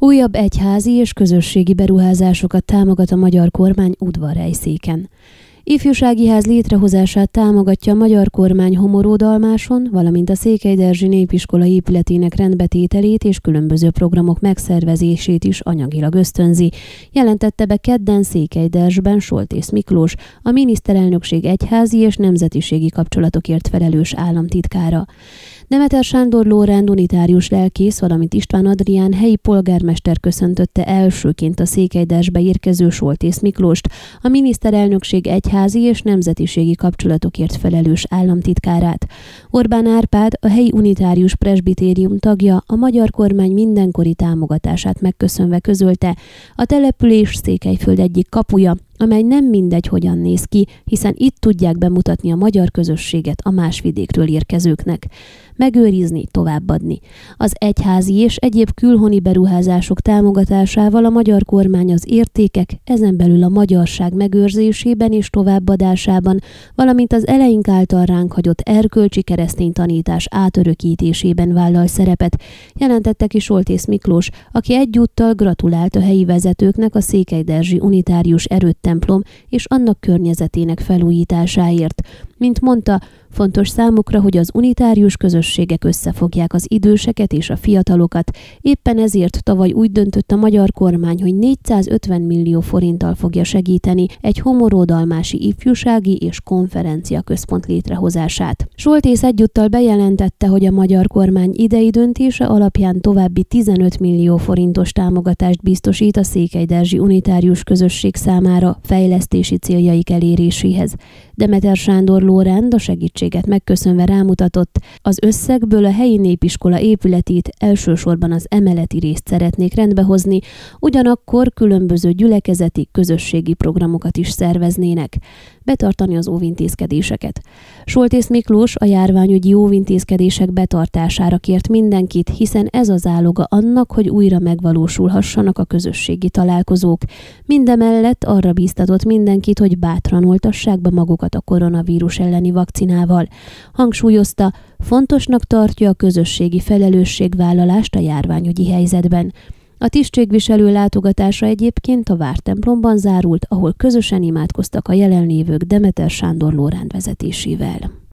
Újabb egyházi és közösségi beruházásokat támogat a magyar kormány udvarhelyszéken. Ifjúsági ház létrehozását támogatja a magyar kormány homoródalmáson, valamint a Székely Népiskola épületének rendbetételét és különböző programok megszervezését is anyagilag ösztönzi, jelentette be kedden Székelyderzsben Soltész Miklós, a miniszterelnökség egyházi és nemzetiségi kapcsolatokért felelős államtitkára. Nemeter Sándor Lórend unitárius lelkész, valamint István Adrián helyi polgármester köszöntötte elsőként a Székelydesbe érkező Soltész Miklóst, a miniszterelnökség egyházi és nemzetiségi kapcsolatokért felelős államtitkárát. Orbán Árpád, a helyi unitárius presbitérium tagja, a magyar kormány mindenkori támogatását megköszönve közölte, a település Székelyföld egyik kapuja, amely nem mindegy, hogyan néz ki, hiszen itt tudják bemutatni a magyar közösséget a más vidékről érkezőknek. Megőrizni, továbbadni. Az egyházi és egyéb külhoni beruházások támogatásával a magyar kormány az értékek, ezen belül a magyarság megőrzésében és továbbadásában, valamint az eleink által ránk hagyott erkölcsi keresztény tanítás átörökítésében vállal szerepet, jelentette ki Soltész Miklós, aki egyúttal gratulált a helyi vezetőknek a Székelyderzsi unitárius erőt templom és annak környezetének felújításáért. Mint mondta, Fontos számukra, hogy az unitárius közösségek összefogják az időseket és a fiatalokat. Éppen ezért tavaly úgy döntött a magyar kormány, hogy 450 millió forinttal fogja segíteni egy homorodalmási ifjúsági és konferencia központ létrehozását. Soltész egyúttal bejelentette, hogy a magyar kormány idei döntése alapján további 15 millió forintos támogatást biztosít a Székelyderzsi unitárius közösség számára fejlesztési céljaik eléréséhez. Demeter Sándor Lórend a segítséget megköszönve rámutatott, az összegből a helyi népiskola épületét elsősorban az emeleti részt szeretnék rendbehozni, ugyanakkor különböző gyülekezeti, közösségi programokat is szerveznének betartani az óvintézkedéseket. Soltész Miklós a járványügyi óvintézkedések betartására kért mindenkit, hiszen ez az áloga annak, hogy újra megvalósulhassanak a közösségi találkozók. Mindemellett arra bíztatott mindenkit, hogy bátran oltassák be magukat a koronavírus elleni vakcinával. Hangsúlyozta, fontosnak tartja a közösségi felelősségvállalást a járványügyi helyzetben. A tisztségviselő látogatása egyébként a Vártemplomban zárult, ahol közösen imádkoztak a jelenlévők Demeter Sándor Lóránd vezetésével.